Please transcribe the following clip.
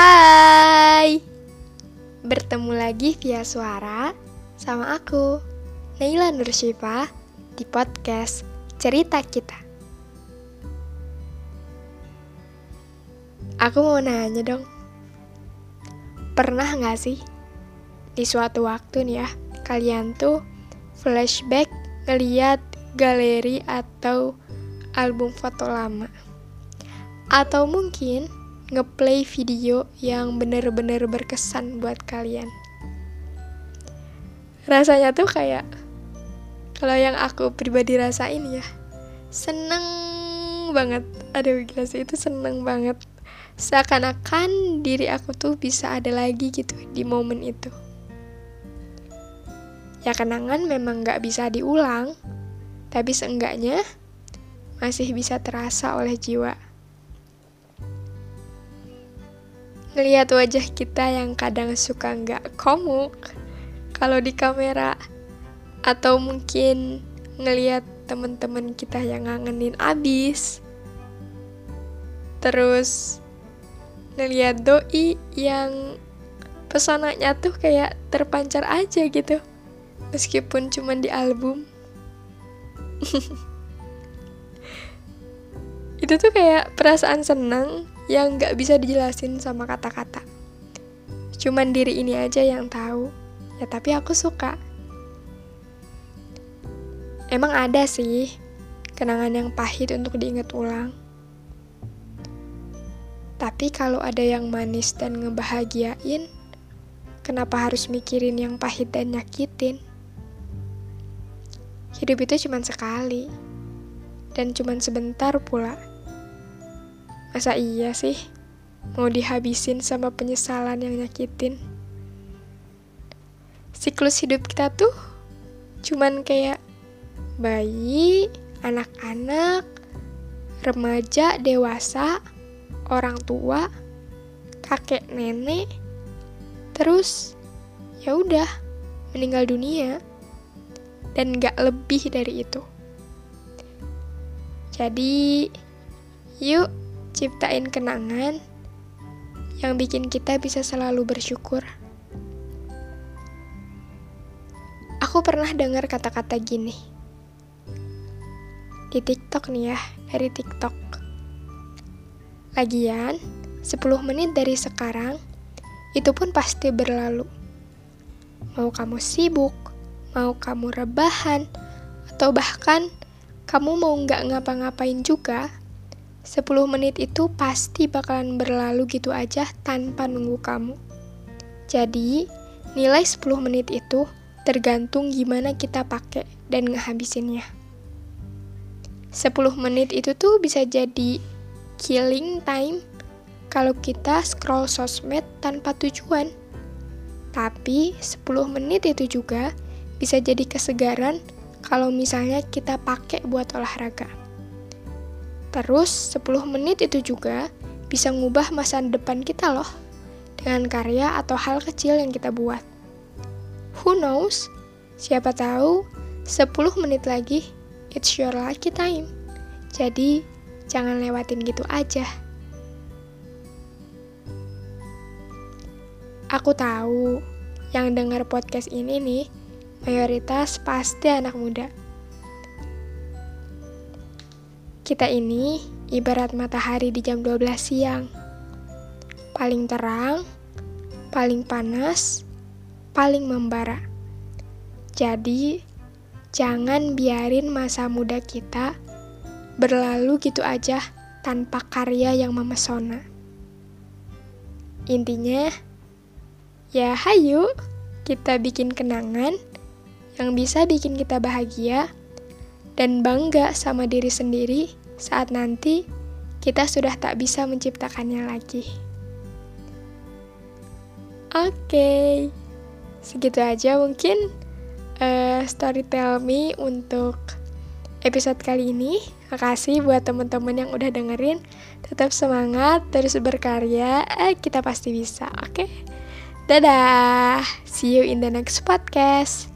Hai, bertemu lagi via suara sama aku, Naila Nursyifa, di podcast Cerita Kita. Aku mau nanya dong, pernah gak sih di suatu waktu nih ya, kalian tuh flashback ngeliat galeri atau album foto lama? Atau mungkin ngeplay video yang bener-bener berkesan buat kalian. Rasanya tuh kayak kalau yang aku pribadi rasain ya, seneng banget. Aduh gila sih itu seneng banget. Seakan-akan diri aku tuh bisa ada lagi gitu di momen itu. Ya kenangan memang gak bisa diulang, tapi seenggaknya masih bisa terasa oleh jiwa. Ngelihat wajah kita yang kadang suka nggak komuk kalau di kamera. Atau mungkin ngelihat teman-teman kita yang ngangenin abis. Terus ngelihat doi yang pesonanya tuh kayak terpancar aja gitu. Meskipun cuma di album. Itu tuh kayak perasaan senang yang gak bisa dijelasin sama kata-kata. Cuman diri ini aja yang tahu. Ya tapi aku suka. Emang ada sih kenangan yang pahit untuk diingat ulang. Tapi kalau ada yang manis dan ngebahagiain, kenapa harus mikirin yang pahit dan nyakitin? Hidup itu cuma sekali, dan cuma sebentar pula. Masa iya sih mau dihabisin sama penyesalan yang nyakitin? Siklus hidup kita tuh cuman kayak bayi, anak-anak, remaja, dewasa, orang tua, kakek nenek, terus ya udah meninggal dunia dan gak lebih dari itu. Jadi, yuk ciptain kenangan yang bikin kita bisa selalu bersyukur. Aku pernah dengar kata-kata gini di TikTok nih ya, dari TikTok. Lagian, 10 menit dari sekarang itu pun pasti berlalu. Mau kamu sibuk, mau kamu rebahan, atau bahkan kamu mau nggak ngapa-ngapain juga, 10 menit itu pasti bakalan berlalu gitu aja tanpa nunggu kamu. Jadi, nilai 10 menit itu tergantung gimana kita pakai dan ngehabisinnya. 10 menit itu tuh bisa jadi killing time kalau kita scroll sosmed tanpa tujuan. Tapi 10 menit itu juga bisa jadi kesegaran kalau misalnya kita pakai buat olahraga. Terus 10 menit itu juga bisa ngubah masa depan kita loh dengan karya atau hal kecil yang kita buat. Who knows? Siapa tahu 10 menit lagi it's your lucky time. Jadi jangan lewatin gitu aja. Aku tahu yang dengar podcast ini nih mayoritas pasti anak muda. Kita ini ibarat matahari di jam 12 siang. Paling terang, paling panas, paling membara. Jadi, jangan biarin masa muda kita berlalu gitu aja tanpa karya yang memesona. Intinya, ya hayu kita bikin kenangan yang bisa bikin kita bahagia dan bangga sama diri sendiri saat nanti kita sudah tak bisa menciptakannya lagi. Oke, okay. segitu aja mungkin uh, story tell me untuk episode kali ini. Makasih buat teman-teman yang udah dengerin. Tetap semangat, terus berkarya. Eh, kita pasti bisa, oke? Okay? Dadah, see you in the next podcast.